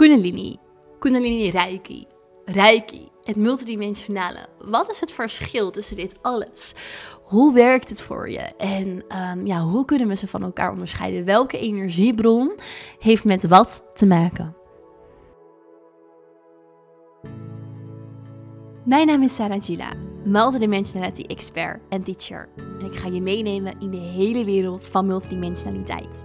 Kundalini, Kundalini Reiki, Reiki, het multidimensionale. Wat is het verschil tussen dit alles? Hoe werkt het voor je? En um, ja, hoe kunnen we ze van elkaar onderscheiden? Welke energiebron heeft met wat te maken? Mijn naam is Sarah Gila, multidimensionality expert en teacher. En ik ga je meenemen in de hele wereld van multidimensionaliteit.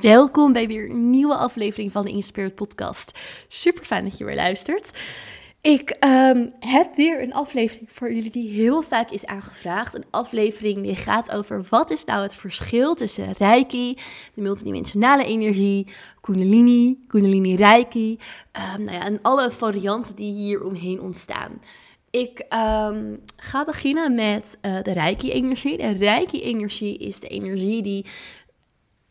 Welkom bij weer een nieuwe aflevering van de Inspired Podcast. Super fijn dat je weer luistert. Ik um, heb weer een aflevering voor jullie die heel vaak is aangevraagd. Een aflevering die gaat over wat is nou het verschil tussen Reiki, de multidimensionale energie, Kundalini, Kundalini Reiki um, nou ja, en alle varianten die hier omheen ontstaan. Ik um, ga beginnen met uh, de Reiki-energie. De Reiki-energie is de energie die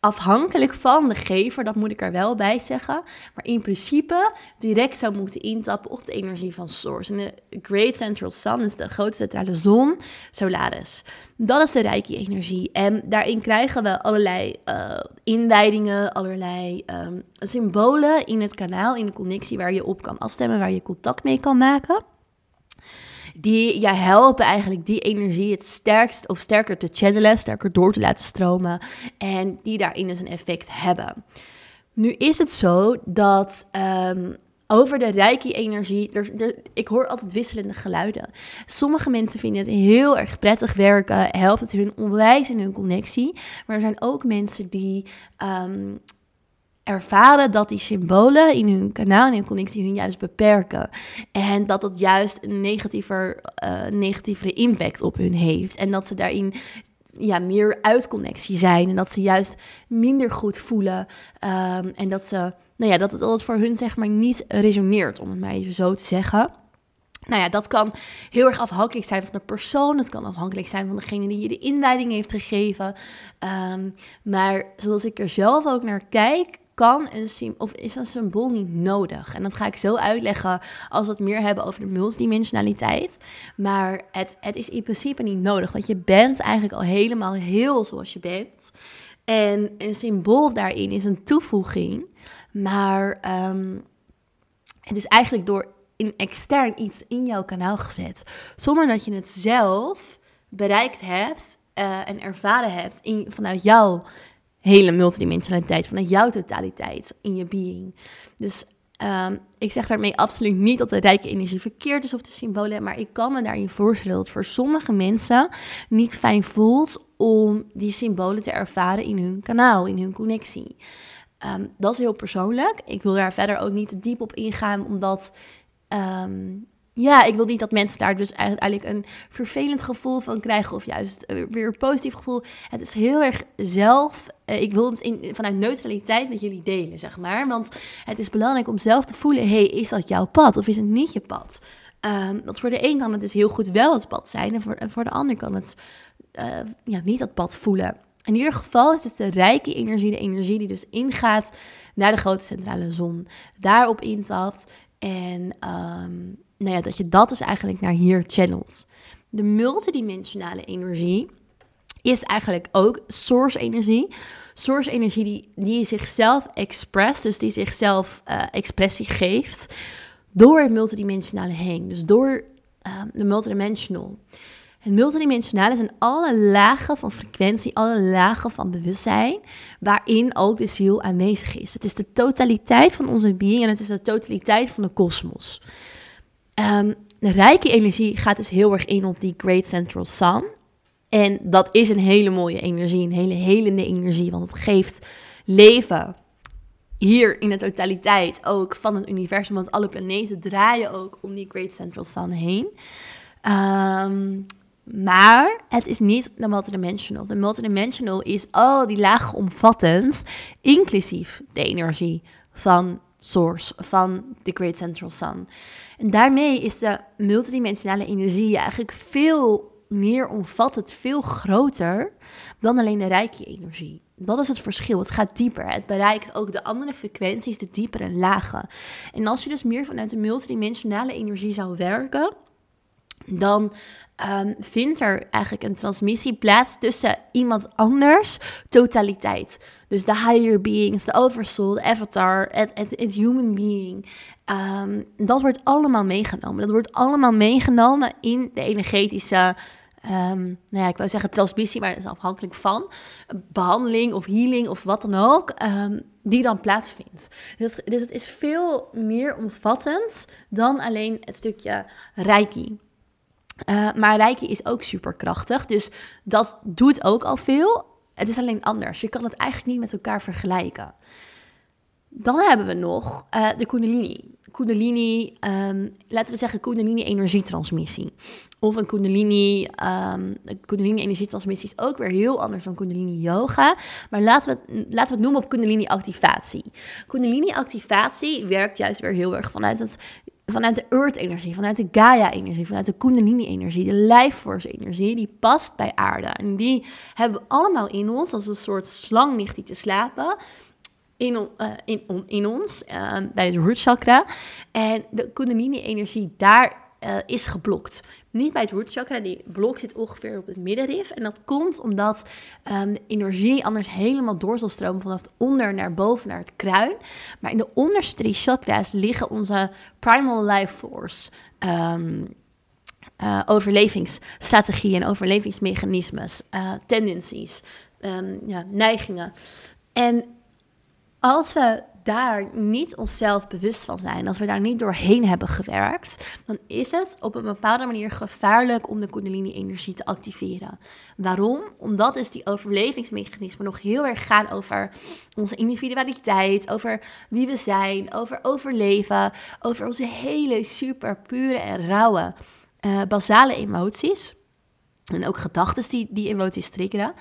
afhankelijk van de gever, dat moet ik er wel bij zeggen. Maar in principe direct zou moeten intappen op de energie van Source. En de Great Central Sun is de grote centrale zon, Solaris. Dat is de rijke energie. En daarin krijgen we allerlei uh, inwijdingen, allerlei um, symbolen in het kanaal, in de connectie waar je op kan afstemmen, waar je contact mee kan maken die je helpen eigenlijk die energie het sterkst of sterker te channelen, sterker door te laten stromen en die daarin dus een effect hebben. Nu is het zo dat um, over de rijke energie, er, ik hoor altijd wisselende geluiden. Sommige mensen vinden het heel erg prettig werken, helpt het hun onwijs in hun connectie. Maar er zijn ook mensen die um, ervaren dat die symbolen in hun kanaal, in hun connectie, hun juist beperken. En dat dat juist een negatiever, uh, negatievere impact op hun heeft. En dat ze daarin ja, meer uitconnectie zijn. En dat ze juist minder goed voelen. Um, en dat, ze, nou ja, dat het voor hun zeg maar niet resoneert, om het maar even zo te zeggen. Nou ja, dat kan heel erg afhankelijk zijn van de persoon. Het kan afhankelijk zijn van degene die je de inleiding heeft gegeven. Um, maar zoals ik er zelf ook naar kijk, kan een of is een symbool niet nodig? En dat ga ik zo uitleggen als we het meer hebben over de multidimensionaliteit. Maar het, het is in principe niet nodig, want je bent eigenlijk al helemaal heel zoals je bent. En een symbool daarin is een toevoeging, maar um, het is eigenlijk door in extern iets in jouw kanaal gezet, zonder dat je het zelf bereikt hebt uh, en ervaren hebt in, vanuit jouw hele multidimensionaliteit, vanuit jouw totaliteit in je being. Dus um, ik zeg daarmee absoluut niet dat de rijke energie verkeerd is of de symbolen, maar ik kan me daarin voorstellen dat het voor sommige mensen niet fijn voelt om die symbolen te ervaren in hun kanaal, in hun connectie. Um, dat is heel persoonlijk. Ik wil daar verder ook niet te diep op ingaan, omdat um, ja, ik wil niet dat mensen daar dus eigenlijk een vervelend gevoel van krijgen of juist weer een positief gevoel. Het is heel erg zelf. Eh, ik wil het in, vanuit neutraliteit met jullie delen, zeg maar. Want het is belangrijk om zelf te voelen: hey, is dat jouw pad of is het niet je pad? Um, want voor de een kan het dus heel goed wel het pad zijn en voor, de ander kan het uh, ja, niet dat pad voelen. In ieder geval is dus de rijke energie, de energie die dus ingaat naar de grote centrale zon, daarop intapt en um, nou ja, dat je dat dus eigenlijk naar hier channelt. De multidimensionale energie is eigenlijk ook source energie. Source energie die, die zichzelf express, dus die zichzelf uh, expressie geeft door het multidimensionale heen. Dus door uh, de multidimensional. Het multidimensionale zijn alle lagen van frequentie, alle lagen van bewustzijn, waarin ook de ziel aanwezig is. Het is de totaliteit van onze being en het is de totaliteit van de kosmos. De rijke energie gaat dus heel erg in op die Great Central Sun. En dat is een hele mooie energie, een hele helende energie, want het geeft leven hier in de totaliteit ook van het universum. Want alle planeten draaien ook om die Great Central Sun heen. Ehm, maar het is niet de multidimensional. De multidimensional is al die lagen omvattend, inclusief de energie van Source, van de Great Central Sun. En daarmee is de multidimensionale energie eigenlijk veel meer omvattend, veel groter dan alleen de rijke energie. Dat is het verschil. Het gaat dieper. Het bereikt ook de andere frequenties, de diepere lagen. En als je dus meer vanuit de multidimensionale energie zou werken, dan um, vindt er eigenlijk een transmissie plaats tussen iemand anders totaliteit. Dus de higher beings, de oversoul, de avatar, het, human being. Um, dat wordt allemaal meegenomen. Dat wordt allemaal meegenomen in de energetische um, nou ja, ik wou zeggen transmissie, maar dat is afhankelijk van behandeling of healing of wat dan ook, die dan plaatsvindt. Dus, dus het is veel meer omvattend dan alleen het stukje reiki. Uh, maar reiki is ook superkrachtig, dus dat doet ook al veel. Het is alleen anders. Je kan het eigenlijk niet met elkaar vergelijken. Dan hebben we nog uh, de Kundalini. Kundalini, um, laten we zeggen Kundalini energietransmissie. Of een Kundalini, um, Kundalini energietransmissie is ook weer heel anders dan Kundalini yoga. Maar laten we, het, laten we het noemen op Kundalini activatie. Kundalini activatie werkt juist weer heel erg vanuit het vanuit de Earth-energie, vanuit de Gaia-energie, vanuit de Kundalini-energie, de Life Force-energie, die past bij aarde. En die hebben we allemaal in ons, als een soort slang ligt die te slapen in, uh, in, in ons, uh, bij het root chakra. En de Kundalini-energie daar uh, is geblokt. Niet bij het root chakra, die blok zit ongeveer op het middenrif. En dat komt omdat de energie anders helemaal door zal stromen vanaf onder naar boven naar het kruin. Maar in de onderste drie chakra's liggen onze primal life force. Um, uh, overlevingsstrategieën en overlevingsmechanismes, uh, tendencies, um, ja, neigingen. En als we daar niet onszelf bewust van zijn, als we daar niet doorheen hebben gewerkt, dan is het op een bepaalde manier gevaarlijk om de Kundalini-energie te activeren. Waarom? Omdat dus die overlevingsmechanismen nog heel erg gaan over onze individualiteit, over wie we zijn, over overleven, over onze hele super pure en rauwe uh, basale emoties. En ook gedachten die die emoties triggeren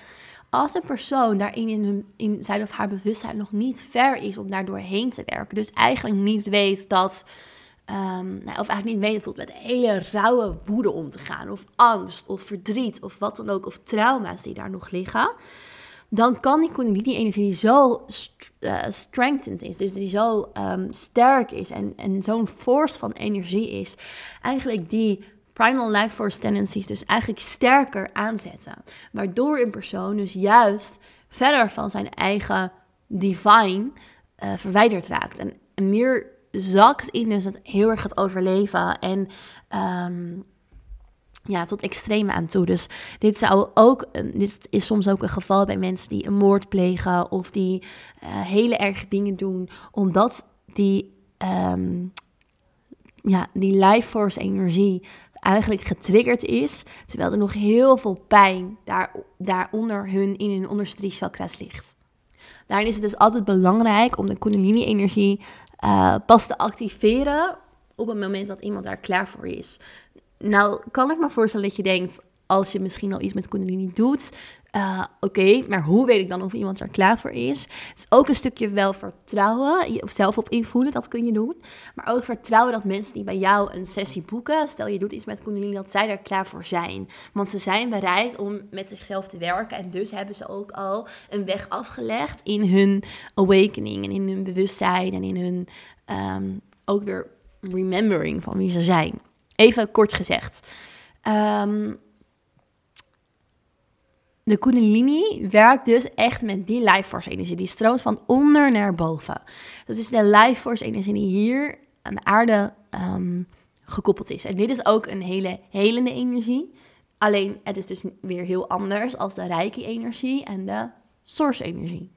als een persoon daarin in, hun, zijn of haar bewustzijn nog niet ver is om daar doorheen te werken, dus eigenlijk niet weet dat, um, nou, of eigenlijk niet weet voelt met hele rauwe woede om te gaan, of angst, of verdriet, of wat dan ook, of trauma's die daar nog liggen, dan kan die Kundalini-energie die zo uh, strengthened is, dus die zo um, sterk is en, en zo'n force van energie is, eigenlijk die primal life force tendencies dus eigenlijk sterker aanzetten. Waardoor een persoon dus juist verder van zijn eigen divine uh, verwijderd raakt. En, meer zakt in dus het heel erg het overleven en um, ja, tot extreme aan toe. Dus dit, zou ook, dit is soms ook een geval bij mensen die een moord plegen of die uh, hele erge dingen doen, omdat die, um, ja, die life force energie eigenlijk getriggerd is, terwijl er nog heel veel pijn daar, daaronder hun in hun onderste chakras ligt. Daarin is het dus altijd belangrijk om de Kundalini-energie uh, pas te activeren op het moment dat iemand daar klaar voor is. Nou, kan ik me voorstellen dat je denkt, als je misschien al iets met Kundalini doet, uh, Oké, maar hoe weet ik dan of iemand er klaar voor is? Het is ook een stukje wel vertrouwen, zelf op invoelen, dat kun je doen. Maar ook vertrouwen dat mensen die bij jou een sessie boeken, stel je doet iets met Kundalini, dat zij er klaar voor zijn. Want ze zijn bereid om met zichzelf te werken en dus hebben ze ook al een weg afgelegd in hun awakening en in hun bewustzijn en in hun um, ook weer remembering van wie ze zijn. Even kort gezegd. Um, de Kundalini werkt dus echt met die life force energie. Die stroomt van onder naar boven. Dat is de life force energie die hier aan de aarde um, gekoppeld is. En dit is ook een hele helende energie. Alleen het is dus weer heel anders als de rijke energie en de source energie.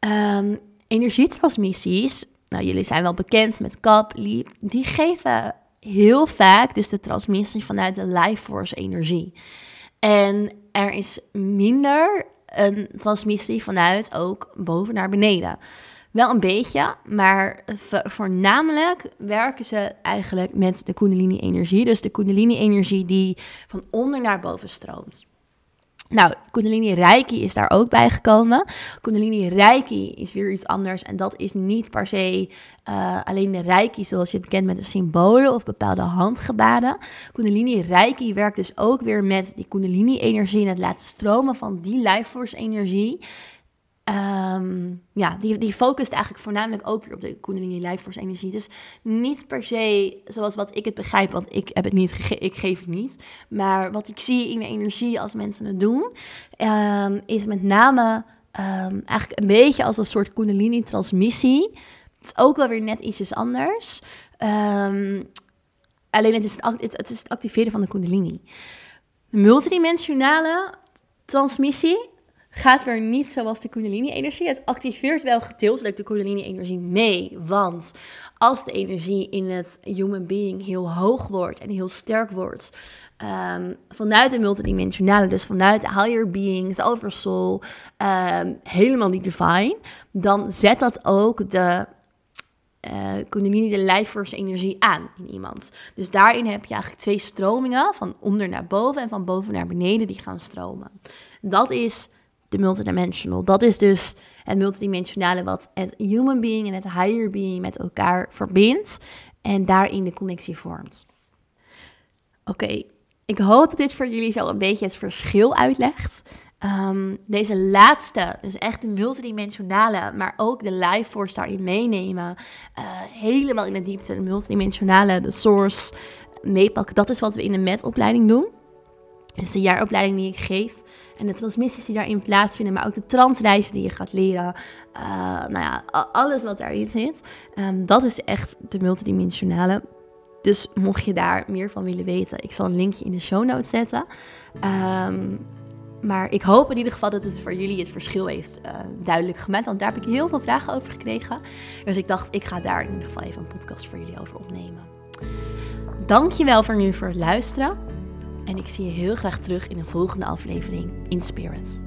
Um, energietransmissies, nou jullie zijn wel bekend met CAP, die geven heel vaak dus de transmissie vanuit de life force energie. En er is minder een transmissie vanuit ook boven naar beneden. Wel een beetje, maar voornamelijk werken ze eigenlijk met de Kundalini-energie. Dus de Kundalini-energie die van onder naar boven stroomt. Nou, Kundalini Reiki is daar ook bij gekomen. Kundalini Reiki is weer iets anders. En dat is niet per se uh, alleen de Reiki zoals je het bekend met de symbolen of bepaalde handgebaden. Kundalini Reiki werkt dus ook weer met die Kundalini energie en het laten stromen van die life force energie Um, ja, die, die focust eigenlijk voornamelijk ook weer op de Kundalini Life Force energie. Dus niet per se zoals wat ik het begrijp, want ik heb het niet, ik geef het niet. Maar wat ik zie in de energie als mensen het doen, um, is met name um, eigenlijk een beetje als een soort Kundalini transmissie. Het is ook wel weer net iets anders. alleen het is het, is het activeren van de Kundalini. Multidimensionale transmissie gaat weer niet zoals de Kundalini-energie. Het activeert wel gedeeltelijk de Kundalini-energie mee. Want als de energie in het human being heel hoog wordt en heel sterk wordt, um, vanuit de multidimensionale, dus vanuit de higher being, de oversoul, um, helemaal niet divine, dan zet dat ook de uh, Kundalini, de life force energie aan in iemand. Dus daarin heb je eigenlijk twee stromingen, van onder naar boven en van boven naar beneden, die gaan stromen. Dat is multidimensional. Dat is dus het multidimensionale wat het human being en het higher being met elkaar verbindt en daarin de connectie vormt. Oké, ik hoop dat dit voor jullie zo een beetje het verschil uitlegt. Um, deze laatste, dus echt de multidimensionale, maar ook de life force daarin meenemen. Uh, helemaal in de diepte, de multidimensionale, de source meepakken. Dat is wat we in de MET-opleiding doen. Dus de jaaropleiding die ik geef. En de transmissies die daarin plaatsvinden, maar ook de transreizen die je gaat leren. Uh, nou ja, alles wat daarin zit. Um, dat is echt de multidimensionale. Dus mocht je daar meer van willen weten, ik zal een linkje in de show notes zetten. Um, maar ik hoop in ieder geval dat het voor jullie het verschil heeft uh, duidelijk gemaakt. Want daar heb ik heel veel vragen over gekregen. Dus ik dacht, ik ga daar in ieder geval even een podcast voor jullie over opnemen. Dankjewel voor nu voor het luisteren. En ik zie je heel graag terug in een volgende aflevering in Spirits.